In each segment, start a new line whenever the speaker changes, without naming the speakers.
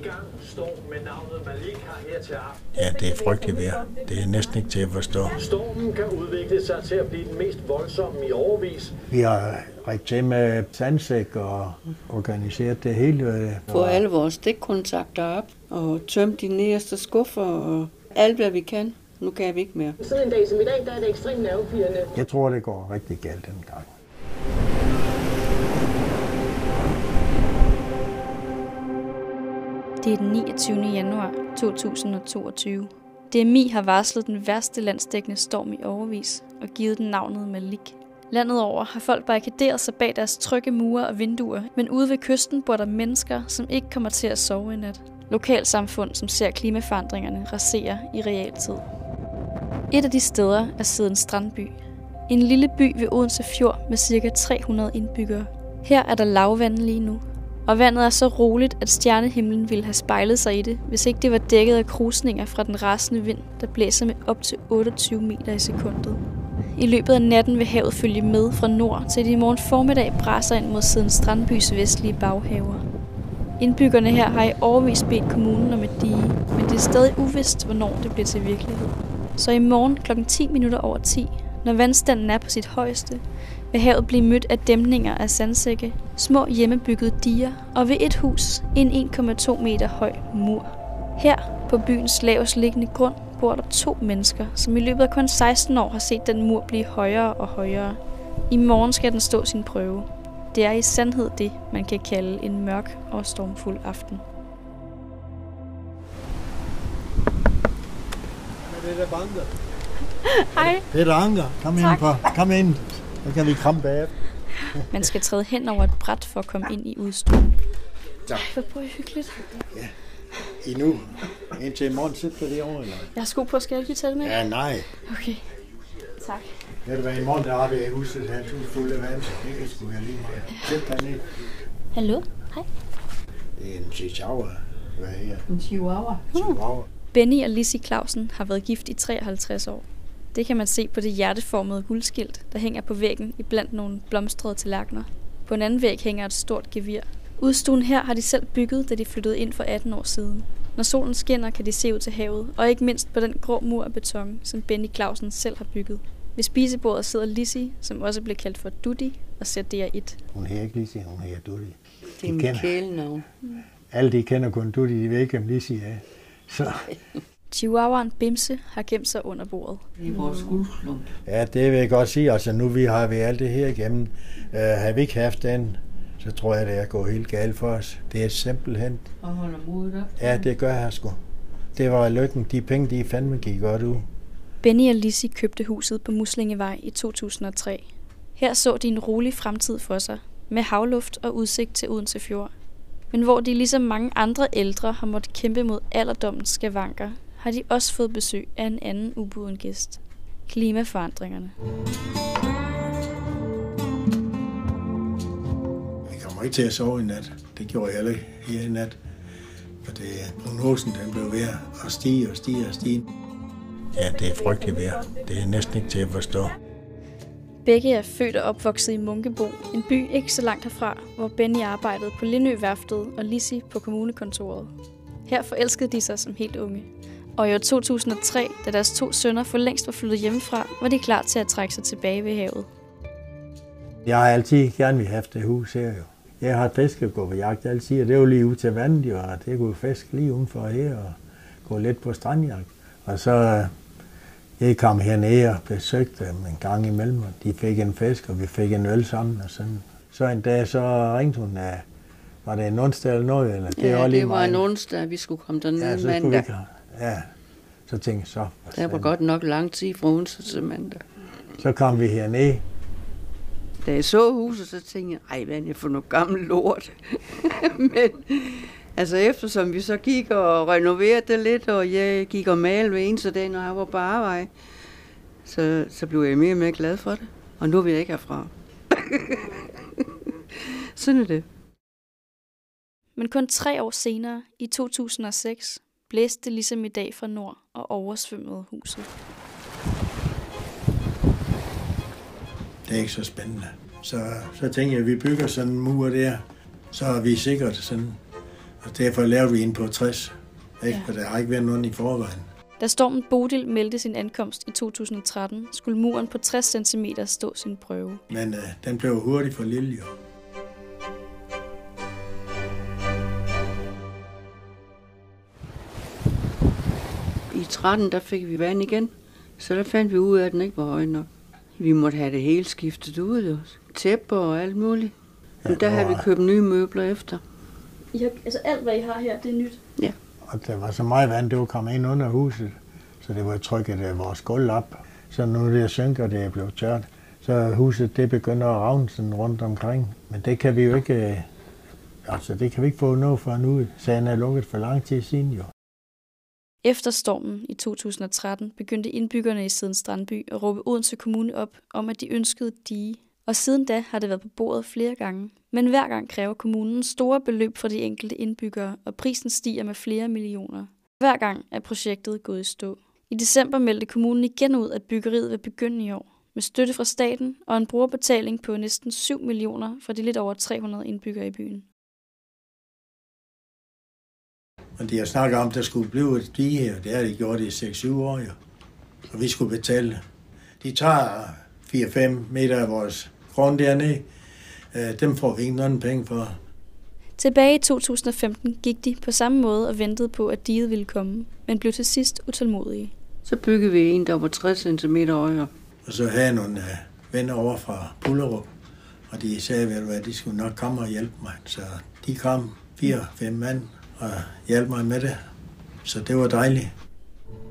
i gang. Storm med navnet Malik har her til aften.
Ja, det er frygteligt vejr. Det er næsten ikke til at forstå.
Stormen kan udvikle sig til at blive den mest voldsomme i overvis.
Vi har rækket til med sandsæk og organiseret det hele.
Få alle vores stikkontakter op og tømme de nederste skuffer og alt, hvad vi kan. Nu kan vi ikke mere.
Sådan en dag som i dag, der er det ekstremt nervepirrende.
Jeg tror, det går rigtig galt den gang.
Det er den 29. januar 2022. DMI har varslet den værste landsdækkende storm i overvis og givet den navnet Malik. Landet over har folk barrikaderet sig bag deres trygge mure og vinduer, men ude ved kysten bor der mennesker, som ikke kommer til at sove i nat. Lokalsamfund, som ser klimaforandringerne rasere i realtid. Et af de steder er Siden Strandby. En lille by ved Odense Fjord med ca. 300 indbyggere. Her er der lavvand lige nu, og vandet er så roligt, at stjernehimlen ville have spejlet sig i det, hvis ikke det var dækket af krusninger fra den rasende vind, der blæser med op til 28 meter i sekundet. I løbet af natten vil havet følge med fra nord, til de i morgen formiddag bræser ind mod siden Strandbys vestlige baghaver. Indbyggerne her har i overvis bedt kommunen om et dige, men det er stadig uvist, hvornår det bliver til virkelighed. Så i morgen kl. 10 minutter over 10, når vandstanden er på sit højeste, vil havet blive mødt af dæmninger af sandsække, små hjemmebyggede diger og ved et hus en 1,2 meter høj mur. Her, på byens lavest liggende grund, bor der to mennesker, som i løbet af kun 16 år har set den mur blive højere og højere. I morgen skal den stå sin prøve. Det er i sandhed det, man kan kalde en mørk og stormfuld aften. Hej.
Det er der anker. Kom ind, på. Kom ind. Så kan vi kramme bag.
Man skal træde hen over et bræt for at komme ind i udstuen.
Tak.
Hvor bor I hyggeligt.
I nu. Indtil i morgen sidder det over, eller?
Jeg har sko på, skal jeg lige tage det med?
Ja, nej.
Okay. Tak.
Ved du hvad, i morgen der har vi huset hans hus fuld af vand, så det kan sgu være lige meget. Sæt dig ned.
Hallo? Hej.
Det er en chihuahua. Hvad er det?
En chihuahua.
Chihuahua.
Benny og Lizzie Clausen har været gift i 53 år. Det kan man se på det hjerteformede guldskilt, der hænger på væggen i blandt nogle blomstrede tallerkener. På en anden væg hænger et stort gevir. Udstuen her har de selv bygget, da de flyttede ind for 18 år siden. Når solen skinner, kan de se ud til havet, og ikke mindst på den grå mur af beton, som Benny Clausen selv har bygget. Ved spisebordet sidder Lizzie, som også bliver kaldt for Dudi, og ser DR1.
Hun hedder ikke Lissi, hun hedder Dudi.
Det er
De
mit kælenavn.
Alle de kender kun Dudi, de ved ikke, om Lissi er. Så
Chihuahuaen Bimse har gemt sig under bordet.
Det er vores guldklump.
ja, det vil jeg godt sige. Altså nu vi har vi alt det her igennem. Uh, har vi ikke haft den, så tror jeg, det er gået helt galt for os. Det er simpelthen,
Og holder modet op.
ja, det gør jeg sgu. Det var lykken. De penge, de fandme gik godt ud.
Benny og Lizzie købte huset på Muslingevej i 2003. Her så de en rolig fremtid for sig, med havluft og udsigt til Odense Fjord. Men hvor de ligesom mange andre ældre har måttet kæmpe mod alderdommens skavanker, har de også fået besøg af en anden ubuden gæst. Klimaforandringerne.
Vi kommer ikke til at sove i nat. Det gjorde jeg heller ikke her i nat. For det, prognosen den blev ved at stige og stige og stige. Ja, det er frygteligt vejr. Det er næsten ikke til at forstå.
Begge er født og opvokset i Munkebo, en by ikke så langt herfra, hvor Benny arbejdede på Lindø-værftet og Lizzie på kommunekontoret. Her forelskede de sig som helt unge. Og i år 2003, da deres to sønner for længst var flyttet hjemmefra, var de klar til at trække sig tilbage ved havet.
Jeg har altid gerne vil have det hus her jo. Jeg har fisket og gå på jagt altid, og det er jo lige ud til vandet jo, og det kunne fiske lige udenfor her og gå lidt på strandjagt. Og så øh, jeg kom hernede og besøgte dem en gang imellem, og de fik en fisk, og vi fik en øl sammen og sådan. Så en dag så ringte hun, at var det en onsdag eller noget, eller det er
Ja,
også lige
det var
meget.
en onsdag, vi skulle komme derned
Ja, så vi
mandag.
ikke, ja, så tænkte jeg så.
Der var godt nok lang tid fra onsdag til mandag.
Så kom vi herned,
Da jeg så huset, så tænkte jeg, ej, hvad er det for noget gammel lort? Men altså eftersom vi så gik og renoverede det lidt, og jeg gik og malede hver eneste dag, når jeg var på arbejde, så, så blev jeg mere og mere glad for det. Og nu vil jeg ikke herfra. Sådan er det.
Men kun tre år senere, i 2006, blæste ligesom i dag fra nord og oversvømmede huset.
det er ikke så spændende. Så, så tænkte jeg, at vi bygger sådan en mur der, så er vi sikkert sådan Og derfor lavede vi en på 60. Ikke? Ja. For der har ikke været nogen i forvejen.
Da stormen Bodil meldte sin ankomst i 2013, skulle muren på 60 cm stå sin prøve.
Men øh, den blev hurtigt for lille jo.
I 13, der fik vi vand igen, så der fandt vi ud af, at den ikke var høj nok. Vi måtte have det hele skiftet ud, jo. Tæpper og alt muligt. Men der havde vi købt nye møbler efter.
I har, altså alt, hvad I har her, det er nyt?
Ja.
Og der var så meget vand, det var kommet ind under huset, så det var trykket af vores gulv op. Så nu det synker, det er blevet tørt, så huset det begynder at ravne sådan rundt omkring. Men det kan vi jo ikke, øh, altså det kan vi ikke få noget for nu. Sagen er lukket for lang tid siden jo.
Efter stormen i 2013 begyndte indbyggerne i Siden Strandby at råbe Odense Kommune op om, at de ønskede dige. Og siden da har det været på bordet flere gange. Men hver gang kræver kommunen store beløb fra de enkelte indbyggere, og prisen stiger med flere millioner. Hver gang er projektet gået i stå. I december meldte kommunen igen ud, at byggeriet vil begynde i år, med støtte fra staten og en brugerbetaling på næsten 7 millioner for de lidt over 300 indbyggere i byen.
Og de har snakket om, at der skulle blive et dige her. Det har de gjort i 6-7 år jo. Og vi skulle betale. De tager 4-5 meter af vores grund dernede. Øh, Dem får vi ikke nogen penge for.
Tilbage i 2015 gik de på samme måde og ventede på, at diget ville komme, men blev til sidst utålmodige.
Så byggede vi en, der var 60 cm højere.
Og så havde jeg nogle øh, venner over fra Bullerup, og de sagde, ved du hvad, de skulle nok komme og hjælpe mig. Så de kom, fire-fem mand, og hjalp mig med det. Så det var dejligt.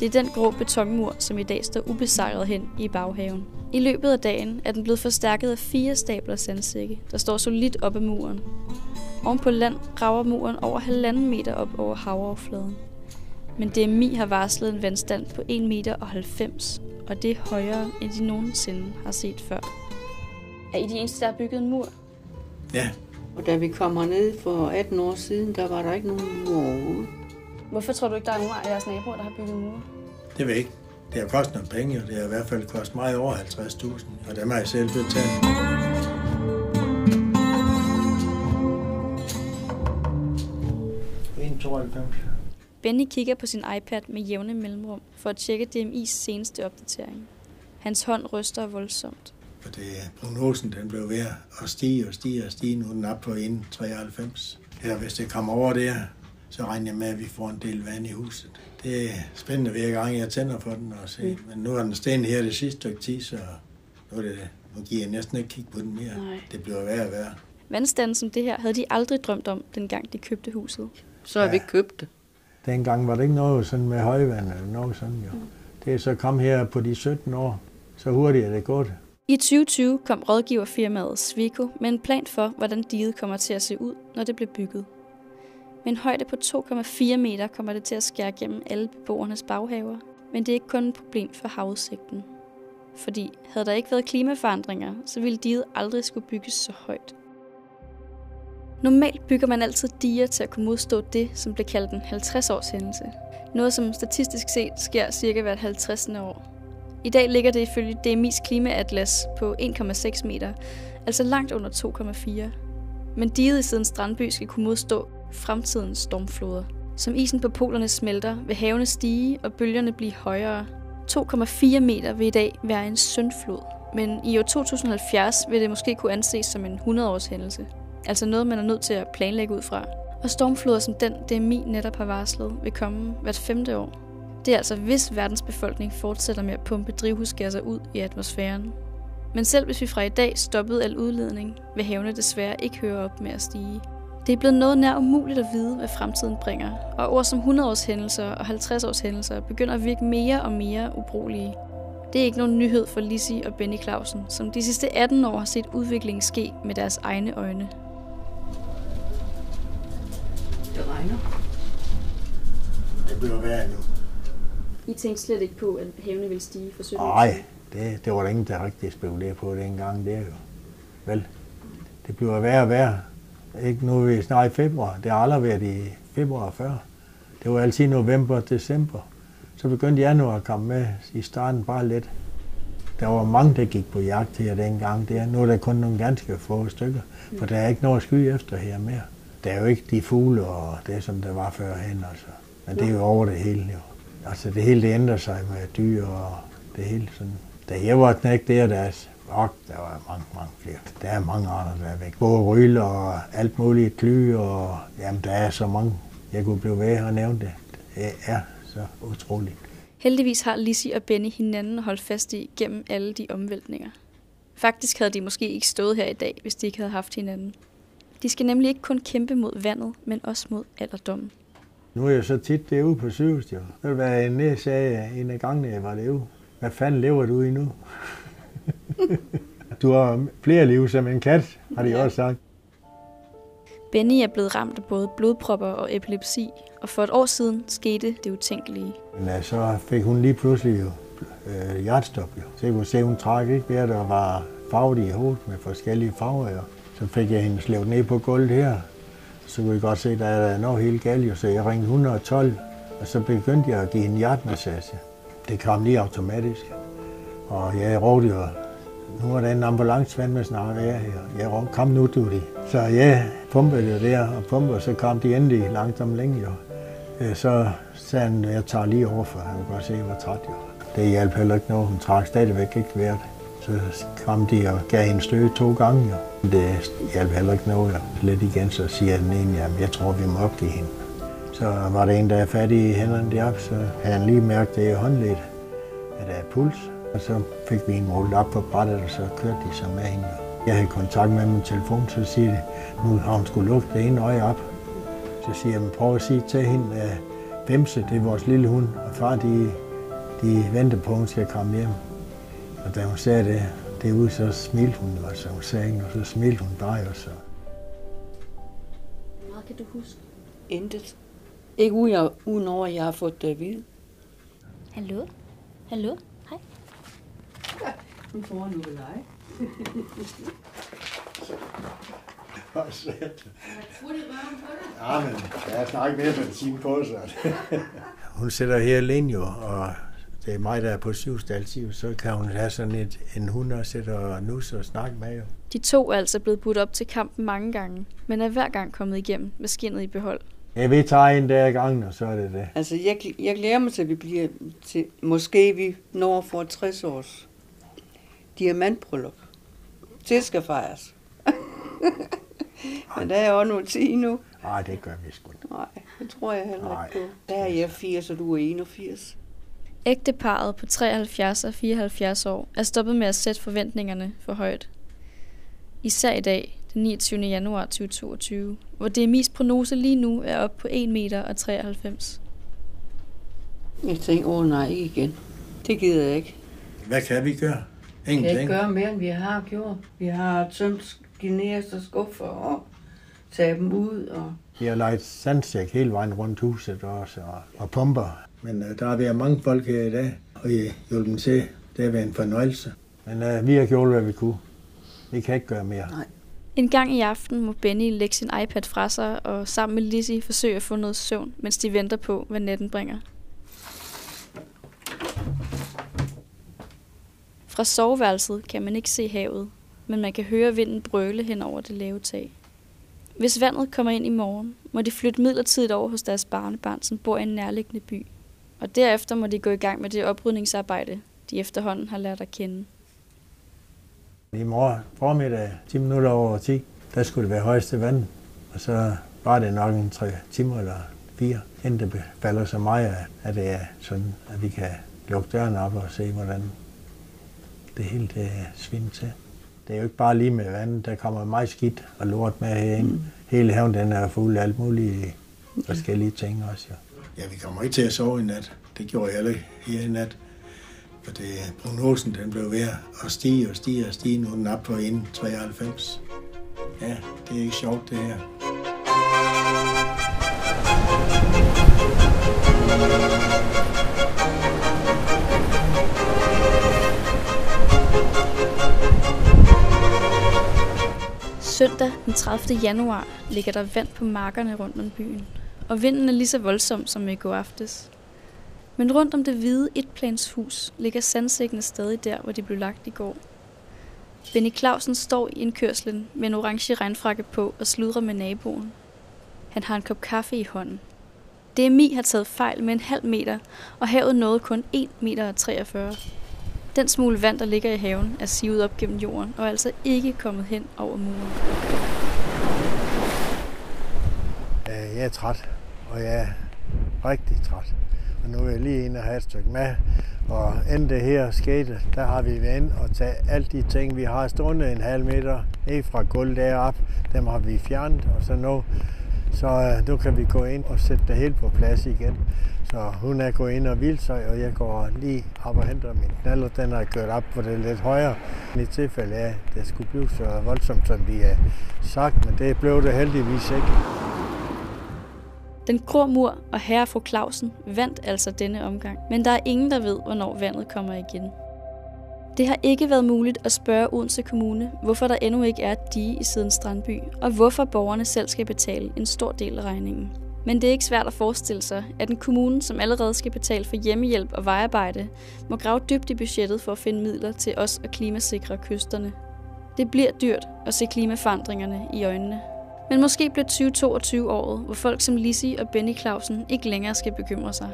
Det er den grå betonmur, som i dag står ubesejret hen i baghaven. I løbet af dagen er den blevet forstærket af fire stabler sandsække, der står solidt op ad muren. Oven på land rager muren over halvanden meter op over havoverfladen. Men DMI har varslet en vandstand på 1,90 meter, og det er højere, end de nogensinde har set før. Er I de eneste, der har bygget en mur?
Ja,
Og da vi kom herned for 18 år siden, der var der ikke nogen mur overhovedet.
Hvorfor tror du ikke, der er nogen af jeres naboer, der har bygget mure?
det ved jeg ikke. Det har kostet nogle penge, og det har i hvert fald kostet meget over 50.000, og dem har jeg selv betalt.
Benny kigger på sin iPad med jævne mellemrum for at tjekke DMI's seneste opdatering. Hans hånd ryster voldsomt.
For det, prognosen den blev ved at stige og stige og stige. Nu er den op på 1,93. Ja, hvis det kommer over der, så regner jeg med, at vi får en del vand i huset. Det er spændende hver gang, jeg tænder på den og se. Men nu er den stående her det sidste stykke tid, så nu, er det, nu giver jeg næsten ikke kigge på den mere.
Nej.
Det bliver værre og værre.
Vandstanden som det her havde de aldrig drømt om, dengang de købte huset.
Så har vi ikke købt det.
Dengang var det ikke noget sådan med højvand eller noget sådan jo. Det er så kom her på de 17 år, så hurtigt er det gået.
I 2020 kom rådgiverfirmaet Svico med en plan for, hvordan diget kommer til at se ud, når det bliver bygget. Med en højde på 2,4 meter kommer det til at skære gennem alle beboernes baghaver, men det er ikke kun et problem for havudsigten. Fordi havde der ikke været klimaforandringer, så ville diget aldrig skulle bygges så højt. Normalt bygger man altid diger til at kunne modstå det, som blev kaldt en 50-års hændelse. Noget, som statistisk set sker cirka hvert 50. år. I dag ligger det ifølge DMI's klimaatlas på 1,6 meter, altså langt under 2,4. Men diget i siden Strandby skal kunne modstå fremtidens stormfloder. Som isen på polerne smelter, vil havene stige og bølgerne blive højere. 2,4 meter vil i dag være en syndflod, men i år 2070 vil det måske kunne anses som en 100-års hændelse. Altså noget, man er nødt til at planlægge ud fra. Og stormfloder som den, DMI netop har varslet, vil komme hvert femte år. Det er altså, hvis verdens befolkning fortsætter med at pumpe drivhusgasser ud i atmosfæren. Men selv hvis vi fra i dag stoppede al udledning, vil havene desværre ikke høre op med at stige. Det er blevet noget nær umuligt at vide, hvad fremtiden bringer, og ord som 100-års hændelser og 50-års hændelser begynder at virke mere og mere ubrugelige. Det er ikke nogen nyhed for Lissi og Benny Clausen, som de sidste 18 år har set udviklingen ske med deres egne øjne.
Det regner.
Det bliver værre nu.
I tænkte slet ikke på, at havene ville stige for 17
Nej, det, det var der ingen, der rigtig spekulerede på dengang. Det er jo. Vel, det bliver værre og værre. Ikke nu er vi snart i februar. Det har aldrig været i februar før. Det var altid november og december. Så begyndte januar at komme med i starten bare lidt. Der var mange, der gik på jagt her dengang. Der. Nu er der kun nogle ganske få stykker, for der er ikke noget skyde efter her mere. der er jo ikke de fugle og det, som der var førhen, altså. Men det er jo over det hele, jo. Altså det hele det ændrer sig med dyr og det hele sådan. Da jeg var knægt der, der og der var mange, mange flere. Der er mange andre, der er væk. Både ryl og alt muligt kly, og jamen, der er så mange. Jeg kunne blive ved og nævne det. Det er så utroligt.
Heldigvis har Lissy og Benny hinanden holdt fast i gennem alle de omvæltninger. Faktisk havde de måske ikke stået her i dag, hvis de ikke havde haft hinanden. De skal nemlig ikke kun kæmpe mod vandet, men også mod alderdommen.
Nu er jeg så tit derude på sygehuset, jo. Ved du hvad, jeg sagde en af gangene, jeg var derude? Hvad fanden lever du i nu? du har flere liv som en kat, har de ja. også sagt.
Benny er blevet ramt af både blodpropper og epilepsi, og for et år siden skete det utænkelige.
Men ja, så fik hun lige pludselig jo øh, hjertestop. Jo. Så jeg kunne se, hun trak ikke mere, der var farvet i hovedet med forskellige farver. Jo. Så fik jeg hende slævet ned på gulvet her. Så kunne jeg godt se, at der er noget helt galt. Jo. Så jeg ringede 112, og så begyndte jeg at give en hjertemassage. Det kom lige automatisk. Og jeg råbte jo, nu er der en ambulance med snart her. Jeg råbte, kom nu, du det. Så jeg pumpede jo der og pumpede, og så kom de endelig langsomt længe jo. Øh, så sagde han, jeg tager lige over, for han kunne godt se, at jeg var træt jo. Det hjalp heller ikke noget. Hun trak stadigvæk ikke vejret. Så kom de og gav hende stød to gange. Jo. Det hjalp heller ikke noget. Jo. Lidt igen, så siger den ene, at jeg tror, vi må opgive hende. Så var der en, der er fat i hænderne deroppe, så havde han lige mærket det i håndledet, at der er puls. Og så fik vi en målt op på brættet, og så kørte de så med hende. Jeg havde kontakt med min telefon, så siger de, nu har hun skulle lukke det ene øje op. Så siger jeg, prøv at sige til hende, øh, at Bemse, det er vores lille hund, og far, de, de venter på, at hun skal komme hjem. Og da hun sagde det, det ud, så smilte hun, og så hun sagde og så smilte hun bare, og så.
Hvor meget kan du huske? Intet. Ikke uden over, at jeg har fået det at vide.
Hallo? Hallo?
Nu får nu ved dig.
Hvor sødt. Ja, men jeg har snakket mere benzin på, så. hun sætter her alene jo, og det er mig, der er på syvstal, så kan hun have sådan et, en hund og sætte og nus og snakke med jo.
De to er altså blevet budt op til kampen mange gange, men er hver gang kommet igennem med skinnet i behold.
Jeg vil tage en der gang, og så er det det.
Altså, jeg, jeg glæder mig til, at vi bliver til, måske vi når for 60 års diamantbryllup. Det skal fejres. Men der er også noget tid nu.
Nej, det gør vi sgu
Nej, det tror jeg heller ikke på. Der er jeg 80, og du er 81.
Ægteparet på 73 og 74 år er stoppet med at sætte forventningerne for højt. Især i dag, den 29. januar 2022, hvor DMI's prognose lige nu er op på 1 meter og 93.
Jeg tænker, åh nej, ikke igen. Det gider jeg ikke.
Hvad kan vi gøre?
Ingenting. Vi kan ikke gøre mere, end vi har gjort. Vi har tømt de nederste skuffer og taget dem ud. Og...
Vi har lejet sandsæk hele vejen rundt huset også, og, og pumper. Men uh, der har været mange folk her i dag, og I hjulpet dem til. Det har været en fornøjelse. Men uh, vi har gjort, hvad vi kunne. Vi kan ikke gøre mere.
Nej.
En gang i aften må Benny lægge sin iPad fra sig og sammen med Lizzie forsøge at få noget søvn, mens de venter på, hvad natten bringer. Fra soveværelset kan man ikke se havet, men man kan høre vinden brøle hen over det lave tag. Hvis vandet kommer ind i morgen, må de flytte midlertidigt over hos deres barnebarn, som bor i en nærliggende by. Og derefter må de gå i gang med det oprydningsarbejde, de efterhånden har lært at kende.
I morgen formiddag, 10 minutter over 10, der skulle det være højeste vand. Og så var det nok en 3 timer eller 4, inden det falder så meget, at det er sådan, at vi kan lukke døren op og se, hvordan det hele det er svindt til. Det er jo ikke bare lige med vand, der kommer meget skidt og lort med herinde. Mm. Hele haven den er fuld af alt mulige forskellige ting også. Ja ja, vi kommer ikke til at sove i nat. Det gjorde jeg heller ikke her i nat. For det, prognosen den blev ved at stige og stige og stige. Nu er den op på 1,93. Ja, det er ikke sjovt det her.
Søndag den 30. januar ligger der vand på markerne rundt om byen, og vinden er lige så voldsom som i går aftes. Men rundt om det hvide etplanshus ligger sandsækkene stadig der, hvor de blev lagt i går. Benny Clausen står i indkørslen med en orange regnfrakke på og sludrer med naboen. Han har en kop kaffe i hånden. DMI har taget fejl med en halv meter, og havet nåede kun 1,43 meter Den smule vand, der ligger i haven, er sivet op gennem jorden og er altså ikke kommet hen over muren.
Jeg er træt, og jeg er rigtig træt. Og nu er jeg lige inde og have et stykke med. Og inden det her skete, der har vi været inde og tage alle de ting, vi har stående en halv meter ned fra gulvet derop. Dem har vi fjernet, og så nu, så øh, nu kan vi gå ind og sætte det hele på plads igen. Så hun er gået ind og vildt sig, og jeg går lige op og henter min knaller. Den er kørt op på det lidt højere. I tilfælde af, at det skulle blive så voldsomt, som vi har sagt, men det blev det heldigvis ikke.
Den grå mur og herre fru Clausen vandt altså denne omgang, men der er ingen, der ved, hvornår vandet kommer igen. Det har ikke været muligt at spørge Odense Kommune, hvorfor der endnu ikke er et dige i siden Strandby, og hvorfor borgerne selv skal betale en stor del af regningen. Men det er ikke svært at forestille sig, at en kommune, som allerede skal betale for hjemmehjælp og vejarbejde, må grave dybt i budgettet for at finde midler til os at klimasikre kysterne. Det bliver dyrt at se klimaforandringerne i øjnene. Men måske bliver 2022 året, hvor folk som Lissi og Benny Clausen ikke længere skal bekymre sig.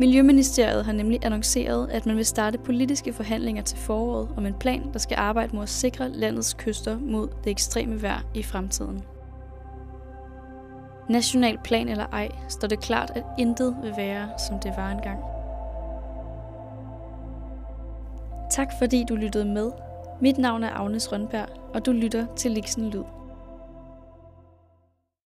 Miljøministeriet har nemlig annonceret, at man vil starte politiske forhandlinger til foråret om en plan, der skal arbejde mod at sikre landets kyster mod det ekstreme vejr i fremtiden. National plan eller ej, står det klart, at intet vil være, som det var engang. Tak fordi du lyttede med. Mit navn er Agnes Rønberg, og du lytter til Liksen Lyd.